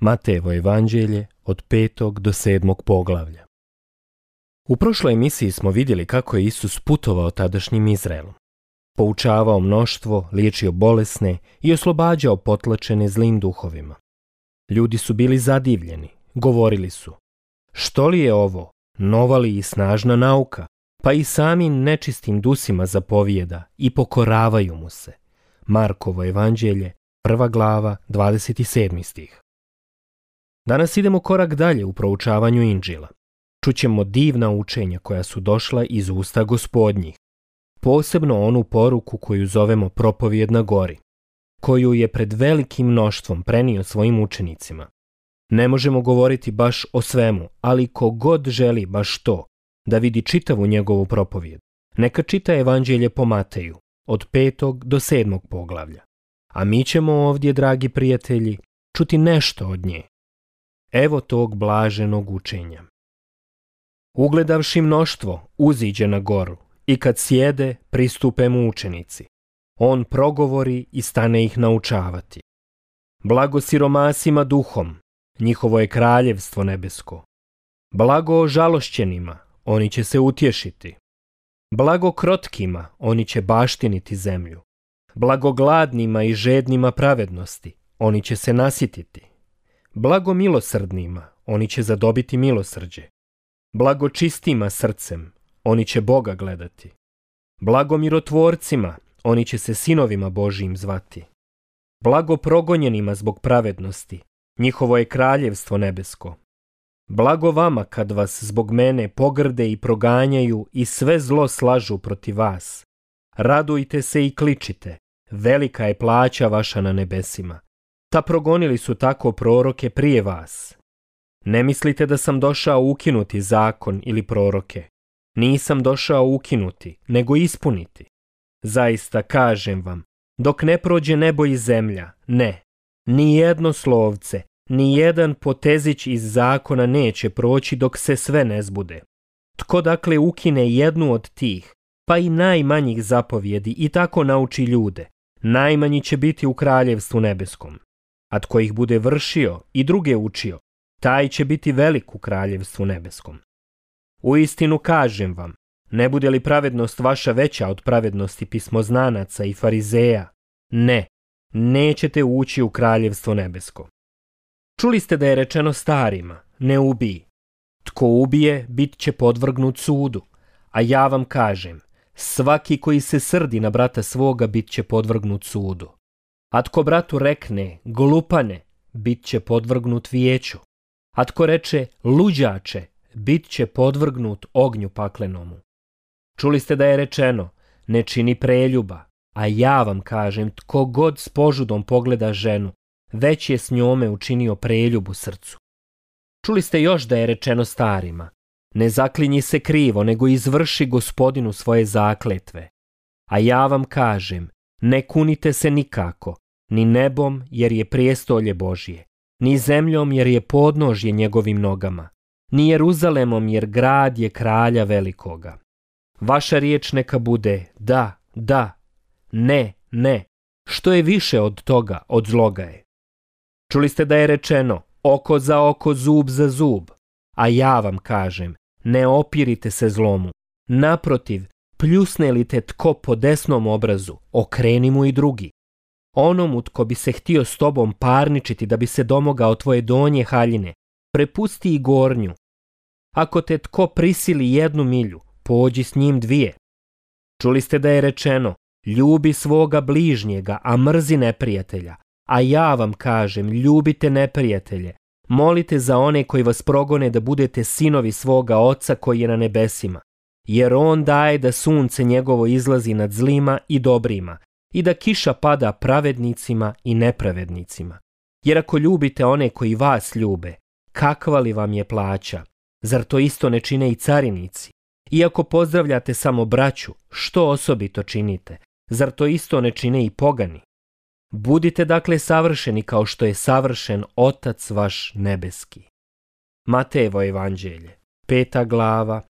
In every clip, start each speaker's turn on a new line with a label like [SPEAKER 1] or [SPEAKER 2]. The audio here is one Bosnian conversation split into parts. [SPEAKER 1] Matejevo evanđelje od petog do sedmog poglavlja. U prošloj emisiji smo vidjeli kako je Isus putovao tadašnjim Izraelom. Poučavao mnoštvo, liječio bolesne i oslobađao potlačene zlim duhovima. Ljudi su bili zadivljeni, govorili su Što li je ovo, nova li i snažna nauka, pa i samim nečistim dusima zapovijeda i pokoravaju mu se. Markovo evanđelje, prva glava, 27. stih. Danas idemo korak dalje u proučavanju Inđila. Čućemo divna učenja koja su došla iz usta gospodnjih, posebno onu poruku koju zovemo Propovjed na gori, koju je pred velikim mnoštvom prenio svojim učenicima. Ne možemo govoriti baš o svemu, ali kogod želi baš to, da vidi čitavu njegovu propovijed, neka čita evanđelje po Mateju, od petog do sedmog poglavlja. A mi ćemo ovdje, dragi prijatelji, čuti nešto od nje, evo tog blaženog učenja. Ugledavši mnoštvo, uziđe na goru i kad sjede, pristupe mu učenici. On progovori i stane ih naučavati. Blago siromasima duhom, njihovo je kraljevstvo nebesko. Blago žalošćenima, oni će se utješiti. Blago krotkima, oni će baštiniti zemlju. Blago gladnima i žednima pravednosti, oni će se nasititi. Blago milosrdnima, oni će zadobiti milosrđe. Blago čistima srcem, oni će Boga gledati. Blago mirotvorcima, oni će se sinovima Božijim zvati. Blago progonjenima zbog pravednosti, njihovo je kraljevstvo nebesko. Blago vama kad vas zbog mene pogrde i proganjaju i sve zlo slažu protiv vas. Radujte se i kličite, velika je plaća vaša na nebesima ta progonili su tako proroke prije vas. Ne mislite da sam došao ukinuti zakon ili proroke. Nisam došao ukinuti, nego ispuniti. Zaista kažem vam, dok ne prođe nebo i zemlja, ne, ni jedno slovce, ni jedan potezić iz zakona neće proći dok se sve ne zbude. Tko dakle ukine jednu od tih, pa i najmanjih zapovjedi i tako nauči ljude, najmanji će biti u kraljevstvu nebeskom a tko ih bude vršio i druge učio, taj će biti velik u kraljevstvu nebeskom. U istinu kažem vam, ne bude li pravednost vaša veća od pravednosti pismoznanaca i farizeja, ne, nećete ući u kraljevstvo nebesko. Čuli ste da je rečeno starima, ne ubiji. Tko ubije, bit će podvrgnut sudu, a ja vam kažem, svaki koji se srdi na brata svoga bit će podvrgnut sudu. A tko bratu rekne, glupane, bit će podvrgnut vijeću. A tko reče, luđače, bit će podvrgnut ognju paklenomu. Čuli ste da je rečeno, ne čini preljuba, a ja vam kažem, tko god s požudom pogleda ženu, već je s njome učinio preljubu srcu. Čuli ste još da je rečeno starima, ne zaklinji se krivo, nego izvrši gospodinu svoje zakletve. A ja vam kažem, ne kunite se nikako, ni nebom jer je prijestolje Božje, ni zemljom jer je podnožje njegovim nogama, ni Jeruzalemom jer grad je kralja velikoga. Vaša riječ neka bude da, da, ne, ne, što je više od toga, od zloga je. Čuli ste da je rečeno oko za oko, zub za zub, a ja vam kažem, ne opirite se zlomu. Naprotiv, Pljusne li te tko po desnom obrazu, okreni mu i drugi. Onomu tko bi se htio s tobom parničiti da bi se domogao tvoje donje haljine, prepusti i gornju. Ako te tko prisili jednu milju, pođi s njim dvije. Čuli ste da je rečeno, ljubi svoga bližnjega, a mrzi neprijatelja. A ja vam kažem, ljubite neprijatelje. Molite za one koji vas progone da budete sinovi svoga oca koji je na nebesima jer on daje da sunce njegovo izlazi nad zlima i dobrima i da kiša pada pravednicima i nepravednicima. Jer ako ljubite one koji vas ljube, kakva li vam je plaća? Zar to isto ne čine i carinici? Iako pozdravljate samo braću, što osobito činite? Zar to isto ne čine i pogani? Budite dakle savršeni kao što je savršen Otac vaš nebeski. Matejevo evanđelje, peta glava,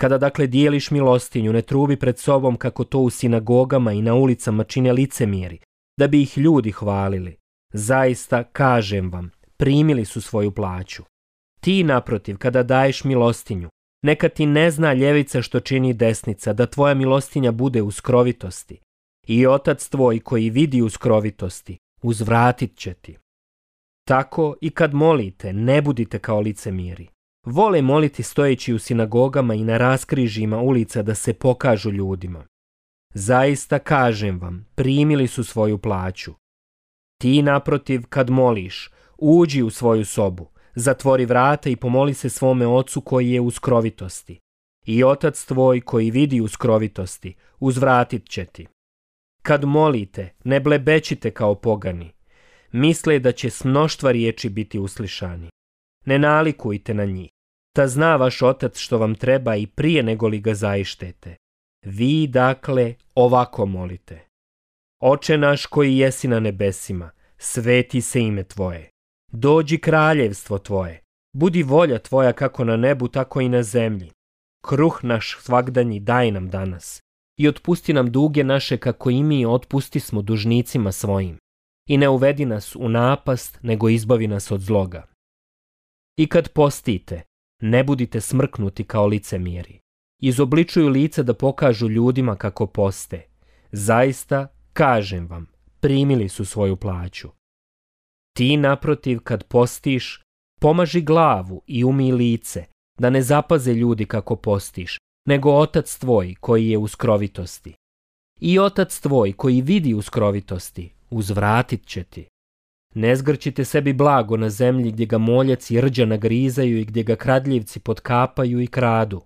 [SPEAKER 1] Kada dakle dijeliš milostinju, ne trubi pred sobom kako to u sinagogama i na ulicama čine licemjeri, da bi ih ljudi hvalili. Zaista, kažem vam, primili su svoju plaću. Ti naprotiv, kada daješ milostinju, neka ti ne zna ljevica što čini desnica, da tvoja milostinja bude u skrovitosti. I otac tvoj koji vidi u skrovitosti, uzvratit će ti. Tako i kad molite, ne budite kao licemiri vole moliti stojeći u sinagogama i na raskrižima ulica da se pokažu ljudima. Zaista kažem vam, primili su svoju plaću. Ti naprotiv kad moliš, uđi u svoju sobu, zatvori vrata i pomoli se svome ocu koji je u skrovitosti. I otac tvoj koji vidi u skrovitosti, uzvratit će ti. Kad molite, ne blebećite kao pogani. Misle da će s mnoštva riječi biti uslišani. Ne nalikujte na njih šta zna vaš otac što vam treba i prije nego li ga zaištete. Vi, dakle, ovako molite. Oče naš koji jesi na nebesima, sveti se ime Tvoje. Dođi kraljevstvo Tvoje. Budi volja Tvoja kako na nebu, tako i na zemlji. Kruh naš svakdanji daj nam danas. I otpusti nam duge naše kako i mi otpusti smo dužnicima svojim. I ne uvedi nas u napast, nego izbavi nas od zloga. I kad postite, ne budite smrknuti kao licemjeri. Izobličuju lice da pokažu ljudima kako poste. Zaista, kažem vam, primili su svoju plaću. Ti naprotiv kad postiš, pomaži glavu i umi lice, da ne zapaze ljudi kako postiš, nego otac tvoj koji je u skrovitosti. I otac tvoj koji vidi u skrovitosti, uzvratit će ti. Ne zgrčite sebi blago na zemlji gdje ga moljac i rđa nagrizaju i gdje ga kradljivci potkapaju i kradu.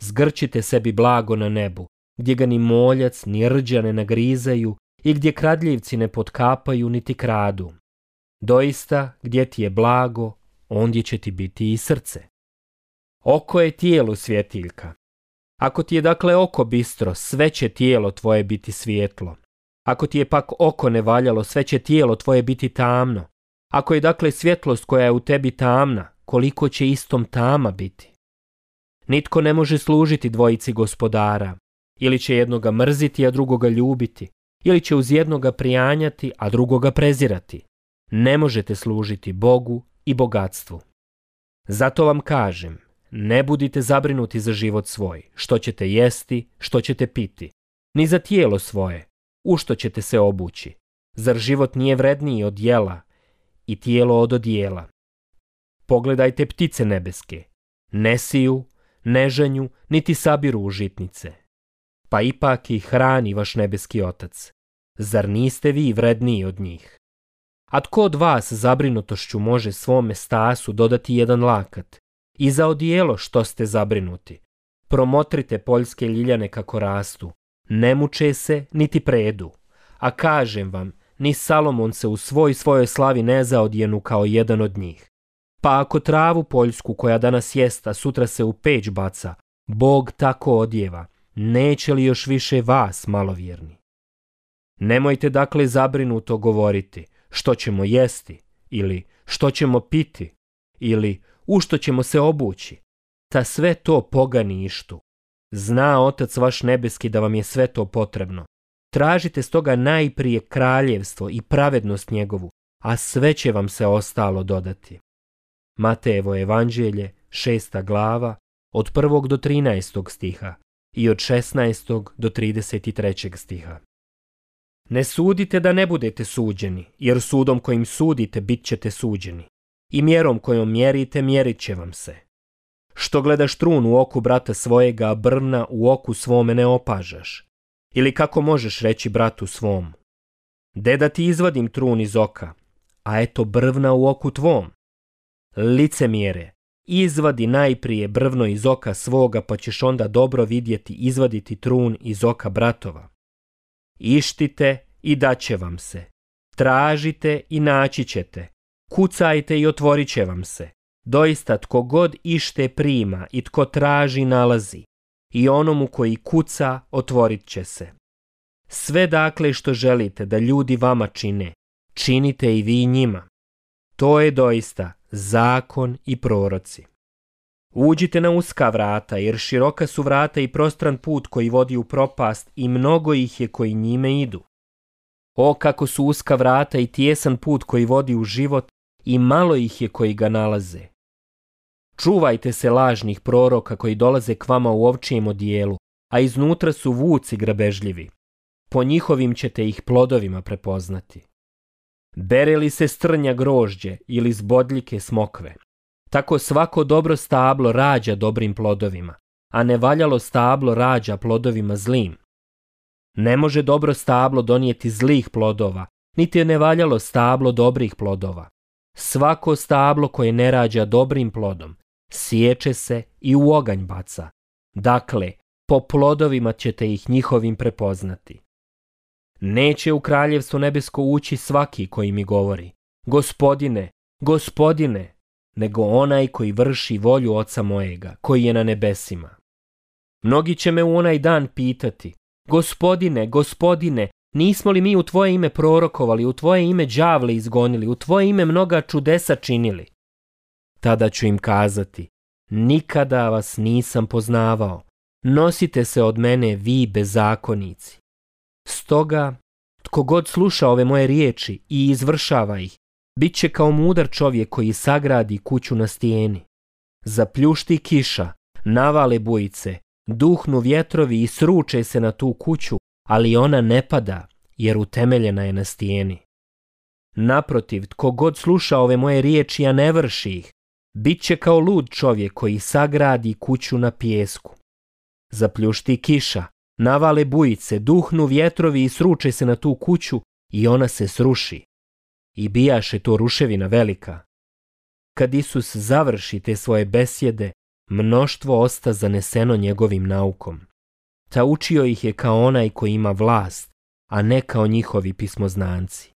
[SPEAKER 1] Zgrčite sebi blago na nebu, gdje ga ni moljac ni rđa ne nagrizaju i gdje kradljivci ne potkapaju niti kradu. Doista, gdje ti je blago, ondje će ti biti i srce. Oko je tijelo svjetiljka. Ako ti je dakle oko bistro, sve će tijelo tvoje biti svjetlo. Ako ti je pak oko ne valjalo, sve će tijelo tvoje biti tamno. Ako je dakle svjetlost koja je u tebi tamna, koliko će istom tama biti? Nitko ne može služiti dvojici gospodara. Ili će jednoga mrziti, a drugoga ljubiti. Ili će uz jednoga prijanjati, a drugoga prezirati. Ne možete služiti Bogu i bogatstvu. Zato vam kažem, ne budite zabrinuti za život svoj, što ćete jesti, što ćete piti, ni za tijelo svoje, u što ćete se obući? Zar život nije vredniji od jela i tijelo od odijela? Pogledajte ptice nebeske. Ne siju, ne ženju, niti sabiru u žitnice. Pa ipak ih hrani vaš nebeski otac. Zar niste vi vredniji od njih? A tko od vas zabrinutošću može svome stasu dodati jedan lakat? I za odijelo što ste zabrinuti? Promotrite poljske ljiljane kako rastu, ne muče se, niti predu. A kažem vam, ni Salomon se u svoj svojoj slavi ne zaodjenu kao jedan od njih. Pa ako travu poljsku koja danas jesta sutra se u peć baca, Bog tako odjeva, neće li još više vas malovjerni? Nemojte dakle zabrinuto govoriti što ćemo jesti ili što ćemo piti ili u što ćemo se obući. Ta sve to pogani ištu. Zna Otac vaš nebeski da vam je sve to potrebno. Tražite stoga najprije kraljevstvo i pravednost njegovu, a sve će vam se ostalo dodati. Matejevo evanđelje, šesta glava, od prvog do 13. stiha i od 16. do 33. stiha. Ne sudite da ne budete suđeni, jer sudom kojim sudite bit ćete suđeni. I mjerom kojom mjerite mjerit će vam se. Što gledaš trun u oku brata svojega, a brvna u oku svome ne opažaš? Ili kako možeš reći bratu svom? Deda ti izvadim trun iz oka, a eto brvna u oku tvom. Licemjere, izvadi najprije brvno iz oka svoga, pa ćeš onda dobro vidjeti izvaditi trun iz oka bratova. Ištite i daće vam se. Tražite i naći ćete. Kucajte i otvorit će vam se. Doista tko god ište prima i tko traži nalazi i onomu koji kuca otvorit će se. Sve dakle što želite da ljudi vama čine, činite i vi njima. To je doista zakon i proroci. Uđite na uska vrata, jer široka su vrata i prostran put koji vodi u propast i mnogo ih je koji njime idu. O kako su uska vrata i tjesan put koji vodi u život i malo ih je koji ga nalaze. Čuvajte se lažnih proroka koji dolaze k vama u ovčijem odijelu, a iznutra su vuci grabežljivi. Po njihovim ćete ih plodovima prepoznati. Bere li se strnja grožđe ili zbodljike smokve? Tako svako dobro stablo rađa dobrim plodovima, a nevaljalo stablo rađa plodovima zlim. Ne može dobro stablo donijeti zlih plodova, niti je nevaljalo stablo dobrih plodova. Svako stablo koje ne rađa dobrim plodom, Sječe se i u oganj baca. Dakle, po plodovima ćete ih njihovim prepoznati. Neće u kraljevstvo nebesko ući svaki koji mi govori. Gospodine, gospodine, nego onaj koji vrši volju oca mojega, koji je na nebesima. Mnogi će me u onaj dan pitati, gospodine, gospodine, nismo li mi u tvoje ime prorokovali, u tvoje ime đavle izgonili, u tvoje ime mnoga čudesa činili? Tada ću im kazati, nikada vas nisam poznavao, nosite se od mene vi bezakonici. Stoga, tko god sluša ove moje riječi i izvršava ih, bit će kao mudar čovjek koji sagradi kuću na stijeni. Zapljušti kiša, navale bujice, duhnu vjetrovi i sruče se na tu kuću, ali ona ne pada, jer utemeljena je na stijeni. Naprotiv, tko god sluša ove moje riječi, a ne vrši ih, Bit će kao lud čovjek koji sagradi kuću na pjesku. Zapljušti kiša, navale bujice, duhnu vjetrovi i sruče se na tu kuću i ona se sruši. I bijaše to ruševina velika. Kad Isus završi te svoje besjede, mnoštvo osta zaneseno njegovim naukom. Ta učio ih je kao onaj koji ima vlast, a ne kao njihovi pismoznanci.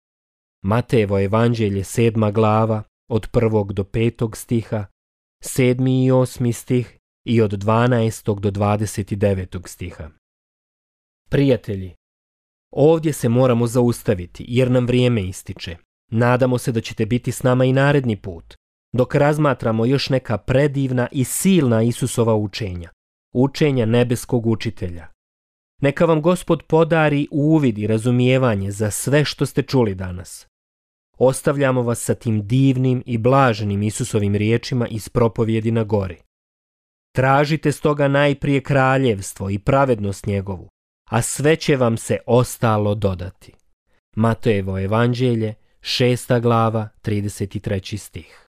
[SPEAKER 1] Matejevo evanđelje sedma glava, od prvog do petog stiha, sedmi i osmi stih i od 12. do 29. stiha. Prijatelji, ovdje se moramo zaustaviti jer nam vrijeme ističe. Nadamo se da ćete biti s nama i naredni put, dok razmatramo još neka predivna i silna Isusova učenja, učenja nebeskog učitelja. Neka vam gospod podari uvid i razumijevanje za sve što ste čuli danas. Ostavljamo vas sa tim divnim i blaženim Isusovim riječima iz propovjedi na gori. Tražite stoga najprije kraljevstvo i pravednost njegovu, a sve će vam se ostalo dodati. Matojevo evanđelje, šesta glava, 33. stih.